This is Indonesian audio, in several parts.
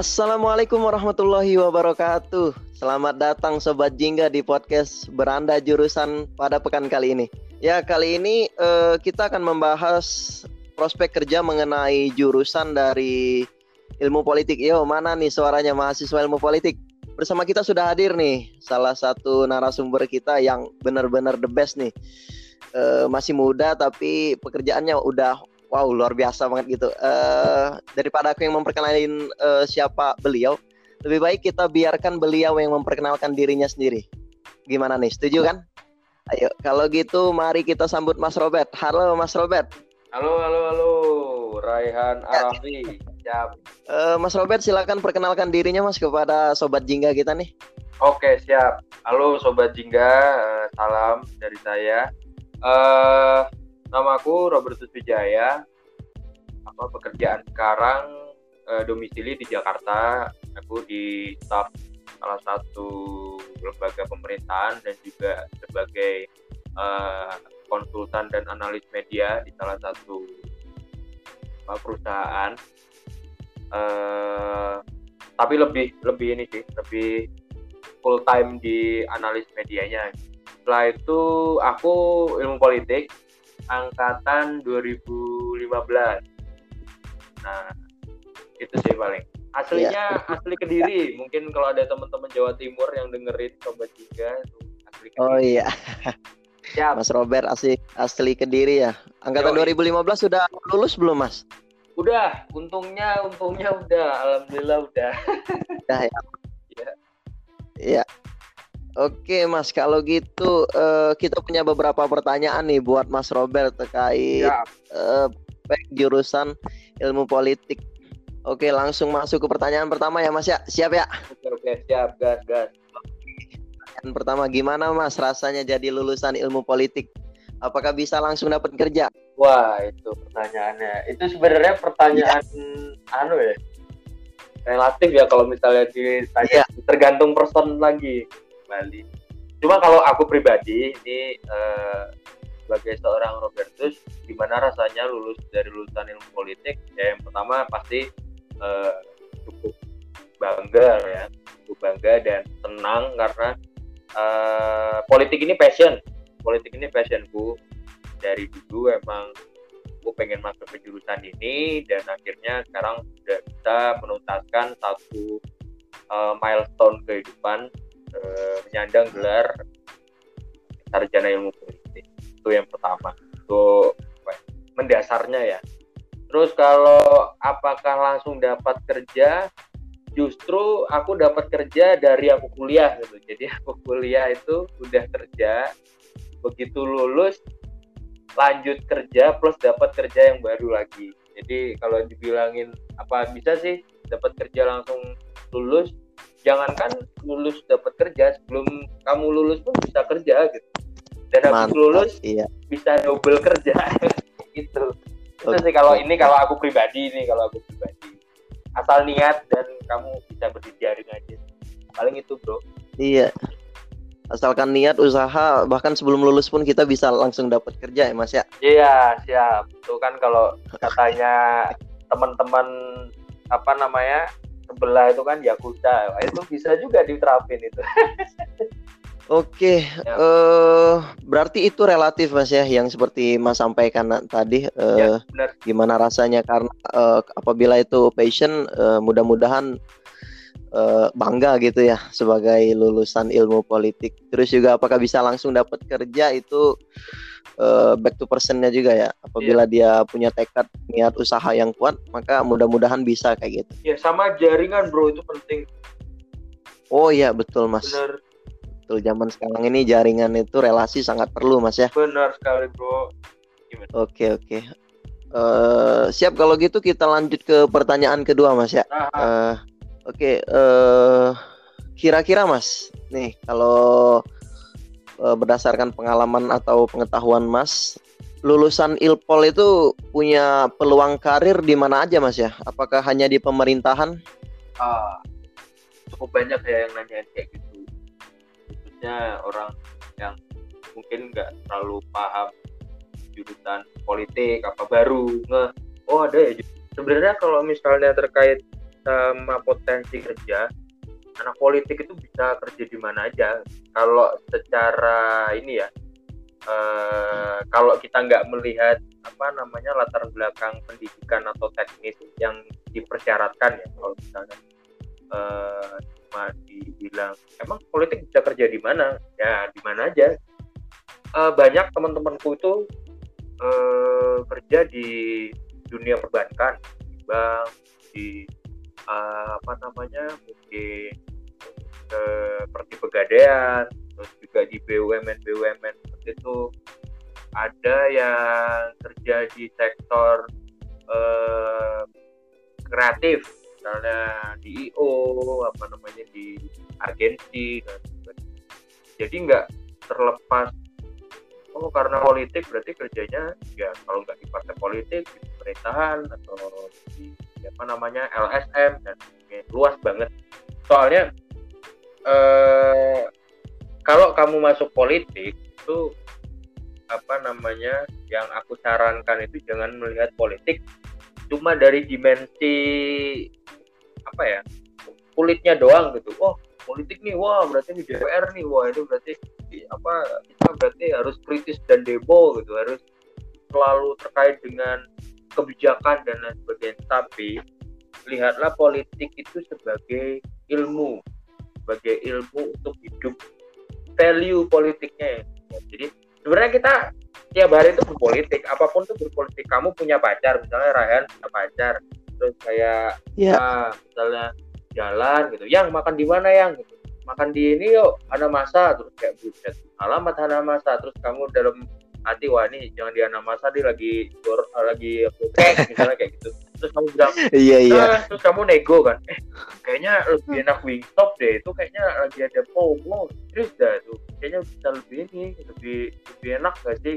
Assalamualaikum warahmatullahi wabarakatuh. Selamat datang Sobat Jingga di podcast Beranda Jurusan pada pekan kali ini. Ya, kali ini uh, kita akan membahas prospek kerja mengenai jurusan dari ilmu politik. Yo, mana nih suaranya mahasiswa ilmu politik? Bersama kita sudah hadir nih salah satu narasumber kita yang benar-benar the best nih. Uh, masih muda tapi pekerjaannya udah wow luar biasa banget gitu. Uh, daripada aku yang memperkenalkan uh, siapa beliau, lebih baik kita biarkan beliau yang memperkenalkan dirinya sendiri. Gimana nih? Setuju kan? Ayo, kalau gitu mari kita sambut Mas Robert. Halo Mas Robert. Halo, halo, halo. Raihan. Arafi. Siap. Uh, Mas Robert silakan perkenalkan dirinya Mas kepada sobat Jingga kita nih. Oke, siap. Halo sobat Jingga, uh, salam dari saya. Uh, nama aku Robertus Wijaya. Apa pekerjaan sekarang uh, domisili di Jakarta. Aku di staf salah satu lembaga pemerintahan dan juga sebagai uh, konsultan dan analis media di salah satu perusahaan uh, tapi lebih lebih ini sih lebih full time di analis medianya setelah itu aku ilmu politik angkatan 2015 nah itu sih paling aslinya ya. asli kediri mungkin kalau ada teman-teman Jawa Timur yang dengerin sobat tiga itu asli kediri oh iya Siap. Mas Robert asli asli Kediri ya. Angkatan Yo, 2015 sudah lulus belum, Mas? Udah, untungnya untungnya udah, alhamdulillah udah. Udah ya. Iya. Oke, Mas, kalau gitu uh, kita punya beberapa pertanyaan nih buat Mas Robert terkait uh, jurusan ilmu politik. Oke, langsung masuk ke pertanyaan pertama ya, Mas ya. Siap ya? Oke, oke, siap, gas, gas. Yang pertama, gimana Mas rasanya jadi lulusan ilmu politik? Apakah bisa langsung dapat kerja? Wah, itu pertanyaannya. Itu sebenarnya pertanyaan ya. anu ya. Relatif ya kalau misalnya ditanya ya. tergantung person lagi kembali. Cuma kalau aku pribadi ini eh, sebagai seorang Robertus, gimana rasanya lulus dari lulusan ilmu politik? Ya yang pertama pasti eh, cukup bangga ya, cukup bangga dan tenang karena uh, politik ini passion politik ini passionku dari dulu emang aku pengen masuk ke jurusan ini dan akhirnya sekarang sudah bisa menuntaskan satu uh, milestone kehidupan uh, menyandang gelar sarjana ilmu politik. Itu yang pertama. Itu ya, mendasarnya ya. Terus kalau apakah langsung dapat kerja? Justru aku dapat kerja dari aku kuliah gitu. Jadi aku kuliah itu udah kerja. Begitu lulus lanjut kerja plus dapat kerja yang baru lagi. Jadi kalau dibilangin apa bisa sih dapat kerja langsung lulus jangankan lulus dapat kerja sebelum kamu lulus pun bisa kerja gitu. Dan habis lulus iya. bisa double kerja. Gitu. Itu sih kalau ini kalau aku pribadi nih kalau aku pribadi. Asal niat dan kamu bisa berdiri aja. Paling itu bro. Iya. Asalkan niat usaha bahkan sebelum lulus pun kita bisa langsung dapat kerja ya mas ya? Iya siap. Itu kan kalau katanya teman-teman apa namanya sebelah itu kan yakuza itu bisa juga diterapin itu Oke, ya. uh, berarti itu relatif mas ya, yang seperti mas sampaikan tadi. Uh, ya, benar. Gimana rasanya karena uh, apabila itu passion, uh, mudah-mudahan uh, bangga gitu ya sebagai lulusan ilmu politik. Terus juga apakah bisa langsung dapat kerja itu uh, back to personnya juga ya. Apabila ya. dia punya tekad niat usaha yang kuat, maka mudah-mudahan bisa kayak gitu. Ya sama jaringan bro itu penting. Oh iya betul mas. Benar betul zaman sekarang ini jaringan itu relasi sangat perlu mas ya benar sekali bro oke oke uh, siap kalau gitu kita lanjut ke pertanyaan kedua mas ya uh, oke okay, uh, kira-kira mas nih kalau uh, berdasarkan pengalaman atau pengetahuan mas lulusan ilpol itu punya peluang karir di mana aja mas ya? Apakah hanya di pemerintahan? Uh, cukup banyak ya yang nanya kayak gitu. Khususnya orang yang mungkin nggak terlalu paham jurusan politik apa baru nge oh ada ya. Sebenarnya kalau misalnya terkait sama potensi kerja anak politik itu bisa kerja di mana aja. Kalau secara ini ya uh, kalau kita nggak melihat apa namanya latar belakang pendidikan atau teknis yang dipersyaratkan ya kalau misalnya uh, cuma dibilang emang politik bisa kerja di mana? Ya di mana aja. Uh, banyak teman-temanku itu uh, kerja di dunia perbankan di bank di uh, apa namanya mungkin seperti pegadaian terus juga di BUMN BUMN seperti itu. Ada yang kerja di sektor uh, kreatif misalnya di IO apa namanya di agensi dan jadi nggak terlepas oh karena politik berarti kerjanya ya kalau nggak di partai politik di pemerintahan atau di apa namanya LSM dan luas banget. Soalnya eh, kalau kamu masuk politik itu apa namanya yang aku sarankan itu jangan melihat politik cuma dari dimensi apa ya kulitnya doang gitu. Oh politik nih wah berarti di DPR nih wah itu berarti apa kita berarti harus kritis dan demo gitu harus selalu terkait dengan kebijakan dan lain sebagainya. Tapi lihatlah politik itu sebagai ilmu sebagai ilmu untuk hidup. Value politiknya ya. jadi sebenarnya kita tiap hari itu berpolitik. Apa pun tuh berpolitik. Kamu punya pacar misalnya Ryan punya pacar. Terus kayak yeah. nah, misalnya jalan gitu. Yang makan di mana yang? Gitu. Makan di ini yuk ada masa. Terus kayak buset alamat ada masa. Terus kamu dalam hati wah ini jangan di masa dia lagi gor, lagi kayak misalnya kayak gitu. Terus kamu bilang iya iya. Nah, terus kamu nego kan? Eh kayaknya lebih enak wingstop deh itu kayaknya lagi ada promo terus dah tuh kayaknya bisa lebih ini lebih lebih enak gak sih?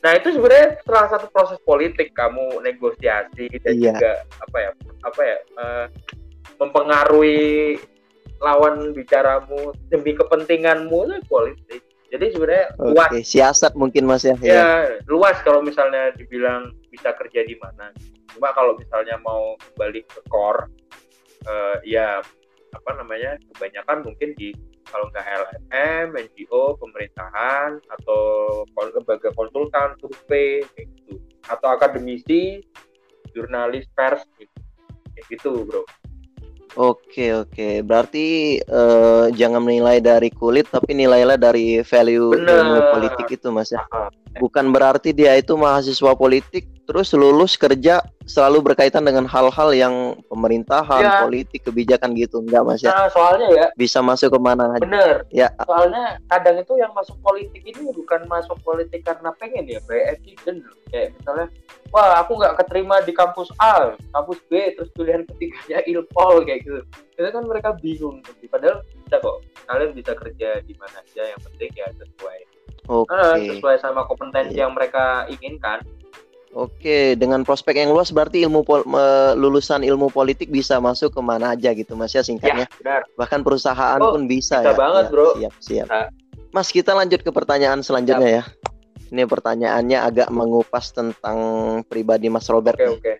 Nah itu sebenarnya salah satu proses politik kamu negosiasi dan iya. juga apa ya apa ya uh, mempengaruhi lawan bicaramu demi kepentinganmu itu politik jadi sebenarnya okay. luas siasat mungkin mas ya ya, ya luas kalau misalnya dibilang bisa kerja di mana cuma kalau misalnya mau balik ke core uh, ya apa namanya kebanyakan mungkin di kalau nggak LSM, NGO, pemerintahan atau lembaga konsultan, survei gitu atau akademisi, jurnalis pers gitu. kayak gitu bro. Oke oke, berarti uh, jangan menilai dari kulit, tapi nilailah dari value ilmu politik itu, mas ya. Bukan berarti dia itu mahasiswa politik, terus lulus kerja selalu berkaitan dengan hal-hal yang pemerintahan, ya. politik, kebijakan gitu, enggak mas ya? Nah, soalnya ya. Bisa masuk ke mana aja. Bener. Ya. Soalnya kadang itu yang masuk politik ini bukan masuk politik karena pengen ya, by accident. Kayak misalnya wah aku nggak keterima di kampus A, kampus B, terus pilihan ketiganya ilpol kayak gitu. Itu kan mereka bingung. Padahal bisa kok, kalian bisa kerja di mana aja, yang penting ya sesuai. Oke. Okay. Uh, sesuai sama kompetensi yeah. yang mereka inginkan. Oke, dengan prospek yang luas berarti ilmu pol lulusan ilmu politik bisa masuk ke mana aja gitu Mas ya singkatnya. Ya, benar. Bahkan perusahaan oh, pun bisa, bisa ya. banget, ya, Bro. Siap, siap. Nah. Mas, kita lanjut ke pertanyaan selanjutnya siap. ya. Ini pertanyaannya agak mengupas tentang pribadi Mas Robert. Oke, okay, oke. Okay.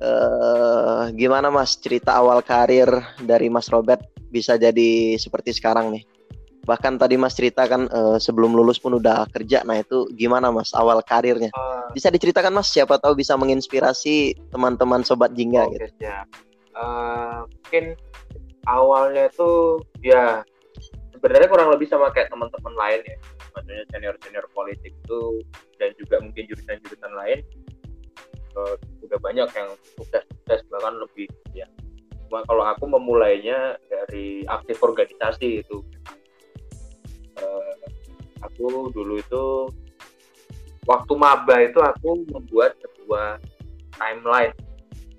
Uh, gimana Mas cerita awal karir dari Mas Robert bisa jadi seperti sekarang nih? Bahkan tadi Mas ceritakan uh, sebelum lulus pun udah kerja. Nah, itu gimana Mas awal karirnya? Uh, bisa diceritakan Mas siapa tahu bisa menginspirasi teman-teman sobat Jingga okay, gitu. Ya. Uh, mungkin awalnya tuh ya sebenarnya kurang lebih sama kayak teman-teman lain ya maksudnya senior senior politik itu dan juga mungkin jurusan-jurusan lain uh, udah banyak yang sukses sukses bahkan lebih ya cuma kalau aku memulainya dari aktif organisasi itu uh, aku dulu itu waktu maba itu aku membuat sebuah timeline.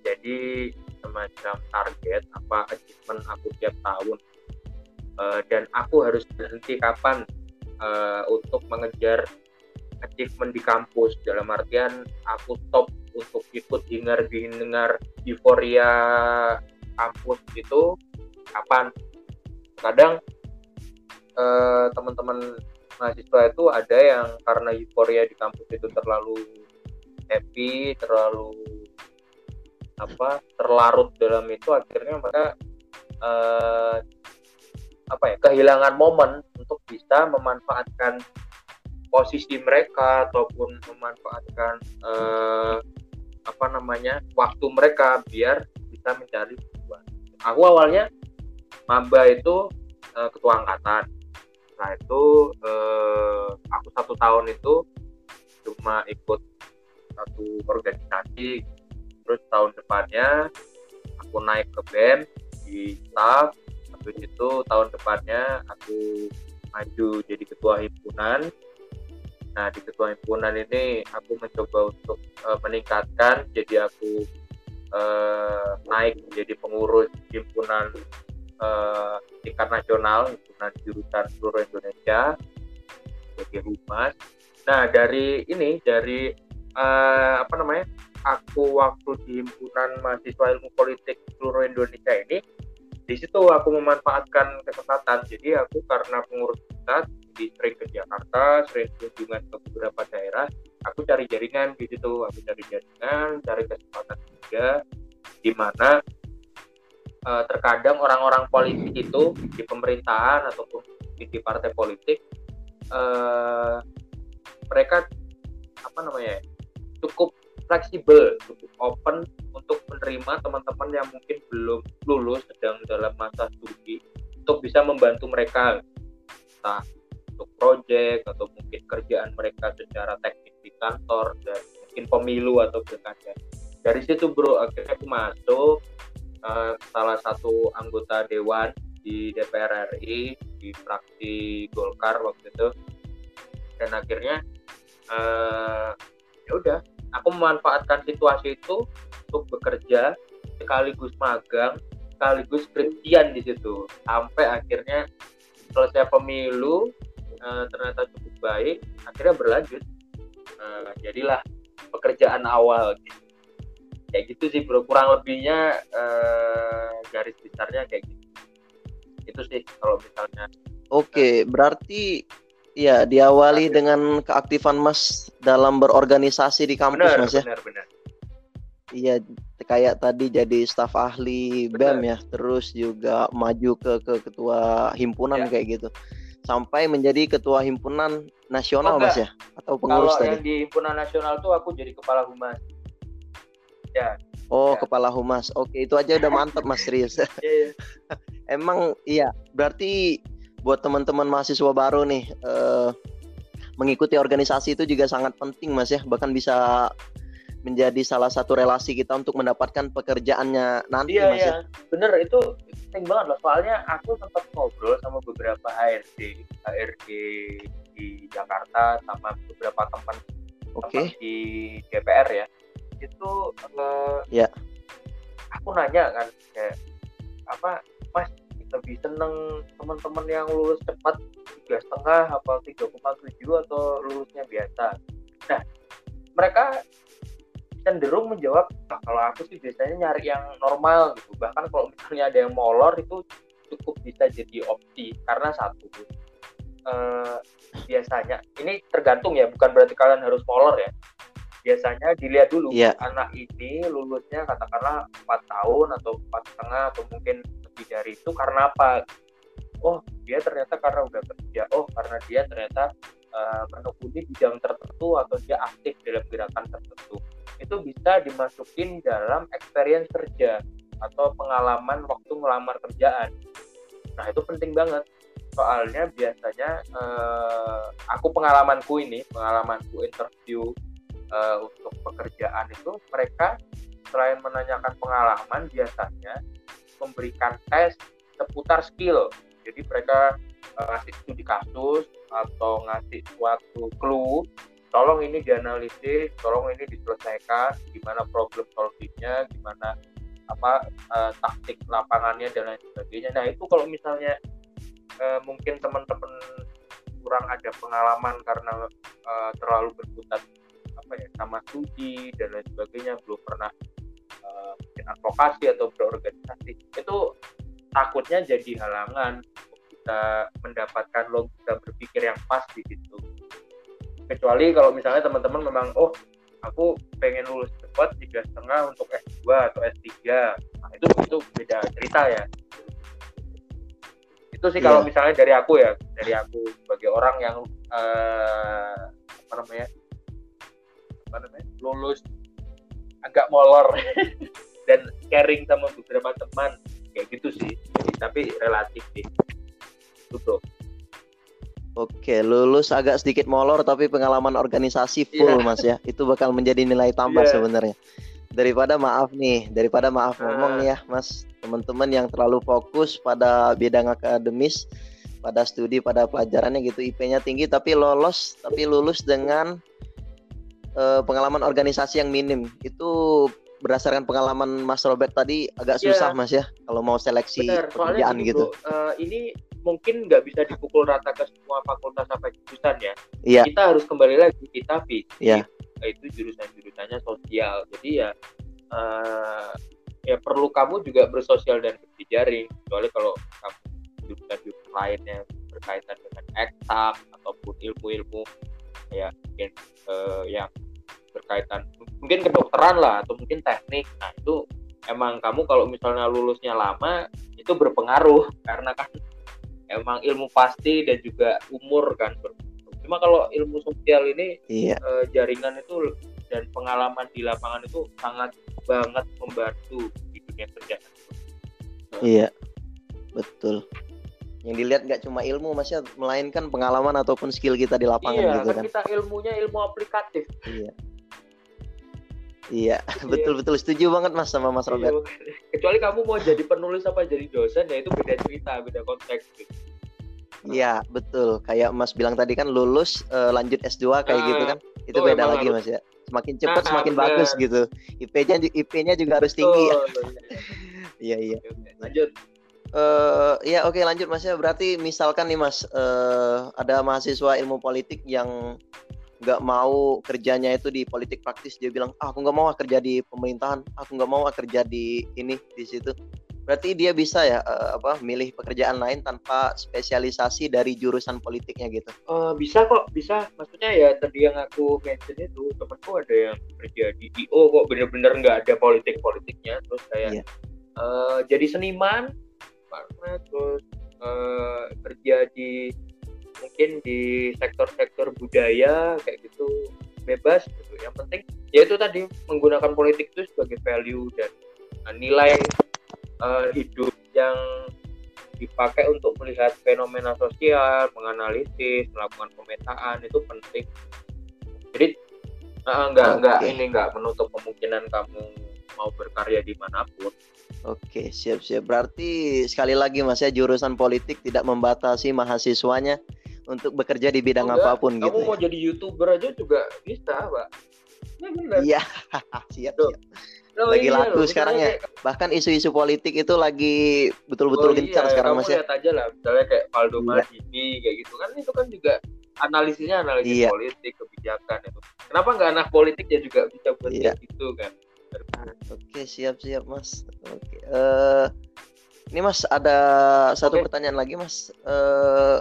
Jadi semacam target apa achievement aku tiap tahun. Uh, dan aku harus berhenti kapan? Uh, untuk mengejar achievement di kampus. Dalam artian aku stop untuk ikut dengar dengar euforia kampus itu kapan? Kadang uh, teman-teman mahasiswa itu ada yang karena euforia di kampus itu terlalu happy terlalu apa terlarut dalam itu akhirnya mereka uh, apa ya kehilangan momen untuk bisa memanfaatkan posisi mereka ataupun memanfaatkan uh, apa namanya waktu mereka biar bisa mencari tujuan. Aku awalnya maba itu uh, ketua angkatan. Nah itu uh, aku satu tahun itu cuma ikut satu organisasi. Terus tahun depannya aku naik ke band di staff. Habis itu tahun depannya aku maju jadi ketua himpunan Nah di ketua himpunan ini aku mencoba untuk uh, meningkatkan, jadi aku uh, naik menjadi pengurus himpunan uh, tingkat nasional, himpunan jurusan seluruh Indonesia sebagai humas. Nah dari ini dari uh, apa namanya? Aku waktu di himpunan mahasiswa ilmu politik seluruh Indonesia ini di situ aku memanfaatkan kesempatan jadi aku karena pengurus pusat jadi sering ke Jakarta sering kunjungan ke beberapa daerah aku cari jaringan di situ aku cari jaringan cari kesempatan juga di mana uh, terkadang orang-orang politik itu di pemerintahan ataupun di, di partai politik uh, mereka apa namanya cukup fleksibel cukup open untuk menerima teman-teman yang mungkin belum lulus sedang dalam masa studi untuk bisa membantu mereka entah untuk proyek atau mungkin kerjaan mereka secara teknis di kantor dan mungkin pemilu atau pilkada. Dari situ bro akhirnya aku masuk uh, salah satu anggota dewan di DPR RI di fraksi Golkar waktu itu. Dan akhirnya uh, ya udah aku memanfaatkan situasi itu untuk bekerja sekaligus magang sekaligus skripsian di situ. Sampai akhirnya selesai pemilu uh, ternyata cukup baik akhirnya berlanjut. Uh, jadilah pekerjaan awal gitu. Kayak gitu sih bro kurang lebihnya uh, garis besarnya kayak gitu itu sih kalau misalnya oke okay, berarti ya diawali dengan keaktifan mas dalam berorganisasi di kampus benar, mas ya benar benar Iya, kayak tadi jadi staf ahli Bener. BEM ya, terus juga maju ke ke ketua himpunan ya. kayak gitu. Sampai menjadi ketua himpunan nasional oh, Mas ya atau pengurus Kalau tadi. yang di himpunan nasional tuh aku jadi kepala humas. Ya. Oh, ya. kepala humas. Oke, itu aja udah mantep Mas serius. Iya, iya. Emang iya, berarti buat teman-teman mahasiswa baru nih eh, mengikuti organisasi itu juga sangat penting Mas ya, bahkan bisa menjadi salah satu relasi kita untuk mendapatkan pekerjaannya nanti iya, mas ya? iya. bener itu penting banget loh soalnya aku sempat ngobrol sama beberapa HRD HRD di Jakarta sama beberapa teman okay. di DPR ya itu uh, ya. aku nanya kan kayak apa mas lebih seneng teman-teman yang lulus cepat tiga setengah apa tiga koma tujuh atau lulusnya biasa? Nah mereka cenderung menjawab nah, kalau aku sih biasanya nyari yang normal gitu. Bahkan kalau misalnya ada yang molor itu cukup bisa jadi opsi karena satu eh, biasanya ini tergantung ya bukan berarti kalian harus molor ya biasanya dilihat dulu yeah. anak ini lulusnya katakanlah empat tahun atau empat setengah atau mungkin lebih dari itu karena apa oh dia ternyata karena udah kerja oh karena dia ternyata uh, menekuni bidang tertentu atau dia aktif dalam gerakan tertentu itu bisa dimasukin dalam experience kerja atau pengalaman waktu melamar kerjaan. Nah itu penting banget soalnya biasanya eh, aku pengalamanku ini pengalamanku interview eh, untuk pekerjaan itu mereka selain menanyakan pengalaman biasanya memberikan tes seputar skill jadi mereka eh, ngasih studi kasus atau ngasih suatu clue tolong ini dianalisis, tolong ini diselesaikan, gimana problem solvingnya, gimana apa uh, taktik lapangannya dan lain sebagainya. Nah itu kalau misalnya uh, mungkin teman-teman kurang ada pengalaman karena uh, terlalu berkutat apa ya sama studi dan lain sebagainya, belum pernah uh, advokasi atau berorganisasi, itu takutnya jadi halangan untuk kita mendapatkan logika berpikir yang pas di situ. Kecuali kalau misalnya teman-teman memang oh aku pengen lulus dapat tiga setengah untuk S2 atau S3 nah itu itu beda cerita ya. Itu sih kalau Iya. misalnya dari aku ya dari aku sebagai orang yang eh, apa namanya apa namanya lulus agak molor dan sharing sama beberapa teman kayak gitu sih Jadi, tapi relatif sih itu bro Oke, lulus agak sedikit molor tapi pengalaman organisasi full Iya. Mas ya. Itu bakal menjadi nilai tambah Iya. sebenarnya. Daripada maaf nih, daripada maaf Ah. ngomong nih ya, Mas, teman-teman yang terlalu fokus pada bidang akademis, pada studi, pada pelajarannya gitu, IP-nya tinggi tapi lolos, tapi lulus dengan eh, pengalaman organisasi yang minim. Itu berdasarkan pengalaman Mas Robert tadi agak Iya. susah Mas ya kalau mau seleksi soalnya pekerjaan gini, gitu. eh, ini mungkin nggak bisa dipukul rata ke semua fakultas apa jurusan ya Iya, kita harus kembali lagi kita fisik Iya. itu jurusan-jurusannya sosial jadi ya eh, ya perlu kamu juga bersosial dan berjejaring kecuali kalau kamu jurusan-jurusan lainnya berkaitan dengan eksak ataupun ilmu-ilmu ya mungkin eh, yang berkaitan mungkin kedokteran lah atau mungkin teknik nah itu emang kamu kalau misalnya lulusnya lama itu berpengaruh karena kan emang ilmu pasti dan juga umur kan berpengaruh. cuma kalau ilmu sosial ini iya. eh, jaringan itu dan pengalaman di lapangan itu sangat banget membantu di dunia kerja. Iya, betul. Yang dilihat nggak cuma ilmu, mas ya, melainkan pengalaman ataupun skill kita di lapangan iya, gitu kan kan. kita ilmunya ilmu aplikatif. Iya. Iya, Iya. betul betul setuju banget mas sama mas Robert. Iya. Kecuali kamu mau jadi penulis apa jadi dosen ya itu beda cerita, beda konteks. gitu. Iya, betul. Kayak mas bilang tadi kan lulus eh, lanjut S2 kayak Nah, gitu kan. Itu betul, beda lagi harus- mas ya. Semakin cepat Nah, semakin bener. bagus gitu. IP-nya IP-nya juga harus tinggi ya. Iya iya. Oke. Lanjut. Eh ya oke lanjut mas ya. Berarti misalkan nih mas eh, ada mahasiswa ilmu politik yang nggak mau kerjanya itu di politik praktis dia bilang ah, aku nggak mau ah kerja di pemerintahan aku nggak mau ah kerja di ini di situ berarti dia bisa ya eh, apa milih pekerjaan lain tanpa spesialisasi dari jurusan politiknya gitu Eh, bisa kok, bisa. Maksudnya ya tadi yang aku mention itu temanku ada yang kerja di IO kok bener-bener nggak ada politik-politiknya. Terus kayak Iya. eh, jadi seniman, karena terus eh, kerja di mungkin di sektor-sektor budaya kayak gitu bebas gitu. Yang penting ya itu tadi menggunakan politik itu sebagai value dan eh, nilai eh, hidup yang dipakai untuk melihat fenomena sosial, menganalisis, melakukan pemetaan itu penting. Jadi eh, nggak nggak ini nggak menutup kemungkinan kamu mau berkarya di mana pun. oke siap siap berarti sekali lagi mas ya jurusan politik tidak membatasi mahasiswanya untuk bekerja di bidang Enggak, apa pun kamu gitu mau ya. jadi youtuber aja juga bisa, pak. Ya, bener. iya siap Tuh. siap Oh, lagi iya laku loh, sekarang ya. kayak- bahkan isu-isu politik itu lagi betul-betul Oh, gencar iya, sekarang kamu mas ya lihat aja lah, misalnya kayak Valdo Iya. Maldini kayak gitu kan itu kan juga analisisnya analisis Iya. politik kebijakan itu. Kenapa nggak anak politik ya juga bisa buat Iya. gitu kan? Oke, siap-siap, Mas. Oke. eh ini Mas ada satu Oke. pertanyaan lagi, Mas. Eh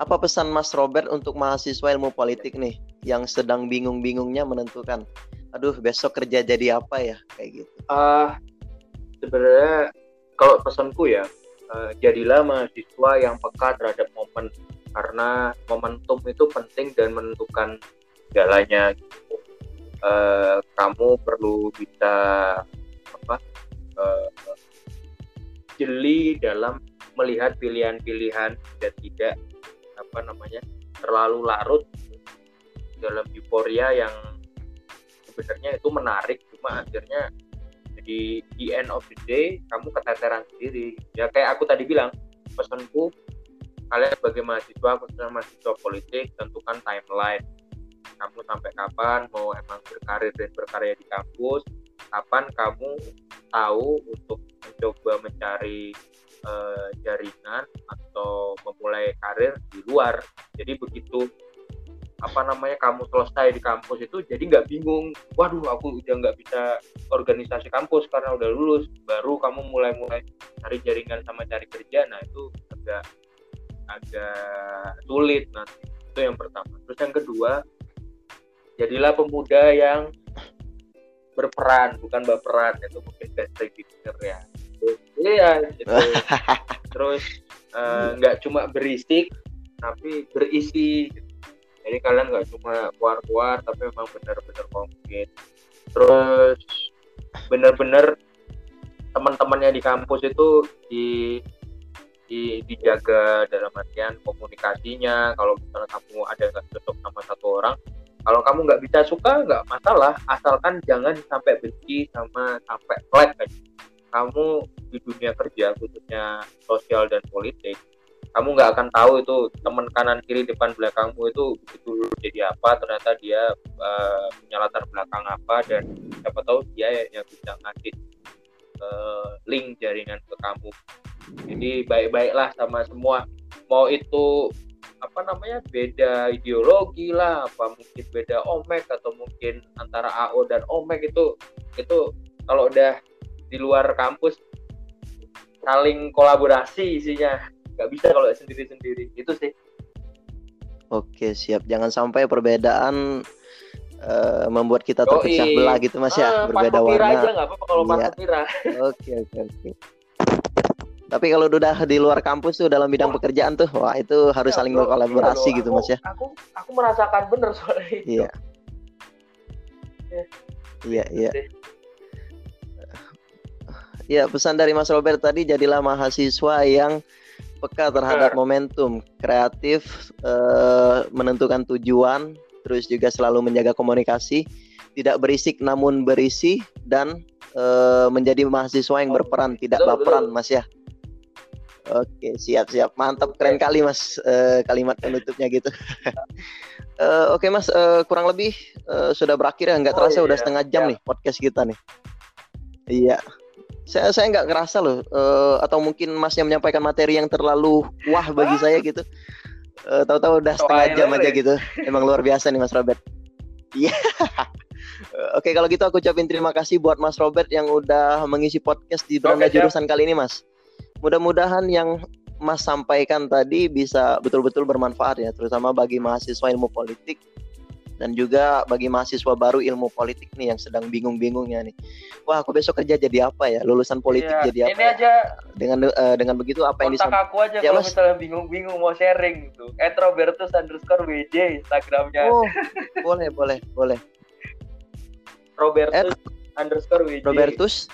apa pesan Mas Robert untuk mahasiswa ilmu politik nih yang sedang bingung-bingungnya menentukan, aduh besok kerja jadi apa ya, kayak gitu. Ah, sebenarnya kalau pesanku ya, eh, jadilah mahasiswa yang peka terhadap momen karena momentum itu penting dan menentukan segalanya. Eh, kamu perlu bisa apa eh, jeli dalam melihat pilihan-pilihan dan tidak apa namanya terlalu larut dalam euforia yang sebenarnya itu menarik cuma akhirnya jadi di end of the day kamu keteteran sendiri. Ya kayak aku tadi bilang pesanku kalian sebagai mahasiswa khususnya mahasiswa politik tentukan timeline kamu sampai kapan mau emang berkarir dan berkarya di kampus kapan kamu tahu untuk mencoba mencari eh, jaringan atau memulai karir di luar. Jadi begitu apa namanya kamu selesai di kampus itu jadi nggak bingung waduh aku udah nggak bisa organisasi kampus karena udah lulus baru kamu mulai-mulai cari jaringan sama cari kerja. Nah itu agak agak sulit nanti. Itu yang pertama. Terus yang kedua jadilah pemuda yang berperan bukan baperan itu mungkin bahasa ginger ya iya gitu. Terus eh, nggak uh, cuma berisik tapi berisi. Gitu. jadi kalian nggak cuma keluar-keluar tapi memang benar-benar konkret terus benar-benar teman-temannya di kampus itu di, di dijaga dalam artian komunikasinya. Kalau misalnya kamu ada nggak cocok sama satu orang kalau kamu nggak bisa suka nggak masalah. Asalkan jangan sampai benci sama sampai flat kan kamu di dunia kerja khususnya sosial dan politik kamu nggak akan tahu itu teman kanan kiri depan belakangmu itu begitu jadi apa ternyata dia uh, punya latar belakang apa dan siapa tahu dia yang bisa ngasih uh, link jaringan ke kamu. Jadi baik-baiklah sama semua. Mau itu apa namanya beda ideologi lah apa mungkin beda omek atau mungkin antara AO dan omek itu itu kalau udah di luar kampus saling kolaborasi isinya. Nggak bisa kalau sendiri-sendiri. Itu sih. Oke siap. Jangan sampai perbedaan uh, membuat kita terpecah belah gitu mas ya. Ah, berbeda warna. aja nggak apa-apa kalau iya. oke oke oke tapi kalau udah di luar kampus tuh dalam bidang pekerjaan tuh wah itu harus ya, saling bro, berkolaborasi iya gitu aku, mas ya. Aku aku merasakan bener soal itu. Iya. Iya iya. Ya, pesan dari Mas Robert tadi jadilah mahasiswa yang peka terhadap momentum, kreatif, uh, menentukan tujuan, terus juga selalu menjaga komunikasi, tidak berisik namun berisi dan uh, menjadi mahasiswa yang berperan, tidak baperan, Mas ya. Oke, siap siap, mantap, keren kali Mas uh, kalimat penutupnya gitu. uh, Oke Mas, uh, kurang lebih uh, sudah berakhir ya, nggak oh, terasa oh, iya. udah setengah jam ya. nih podcast kita nih. Iya. Saya saya nggak ngerasa loh uh, atau mungkin Mas yang menyampaikan materi yang terlalu wah bagi saya gitu. Uh, tahu-tahu udah setengah jam aja gitu. Emang luar biasa nih Mas Robert. Iya. Oke kalau gitu aku ucapin terima kasih buat Mas Robert yang udah mengisi podcast di beranda jurusan kali ini Mas mudah-mudahan yang Mas sampaikan tadi bisa betul-betul bermanfaat ya terutama bagi mahasiswa ilmu politik dan juga bagi mahasiswa baru ilmu politik nih yang sedang bingung-bingungnya nih. Wah, aku besok kerja jadi apa ya? Lulusan politik iya, jadi apa? Ini ya? aja dengan uh, dengan begitu apa yang disampaikan? aku aja ya, kalau misalnya bingung-bingung mau sharing gitu. Robertus underscore WJ Instagramnya. Oh, boleh, boleh, boleh. Robertus At underscore WJ. Robertus.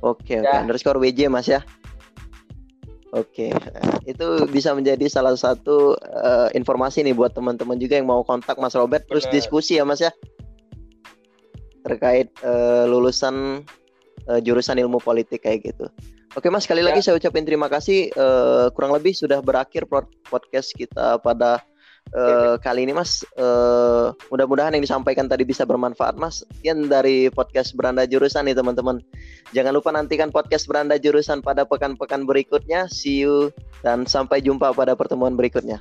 Oke, okay, ya. oke. Underscore WJ Mas ya. Oke, okay. itu bisa menjadi salah satu uh, informasi nih buat teman-teman juga yang mau kontak Mas Robert terus diskusi ya Mas ya terkait uh, lulusan uh, jurusan ilmu politik kayak gitu. Oke Mas, sekali ya. lagi saya ucapin terima kasih. Uh, kurang lebih sudah berakhir podcast kita pada uh, kali ini Mas. Uh, mudah-mudahan yang disampaikan tadi bisa bermanfaat Mas. Sekian dari podcast Beranda Jurusan nih teman-teman. Jangan lupa nantikan podcast Beranda Jurusan pada pekan-pekan berikutnya. See you dan sampai jumpa pada pertemuan berikutnya.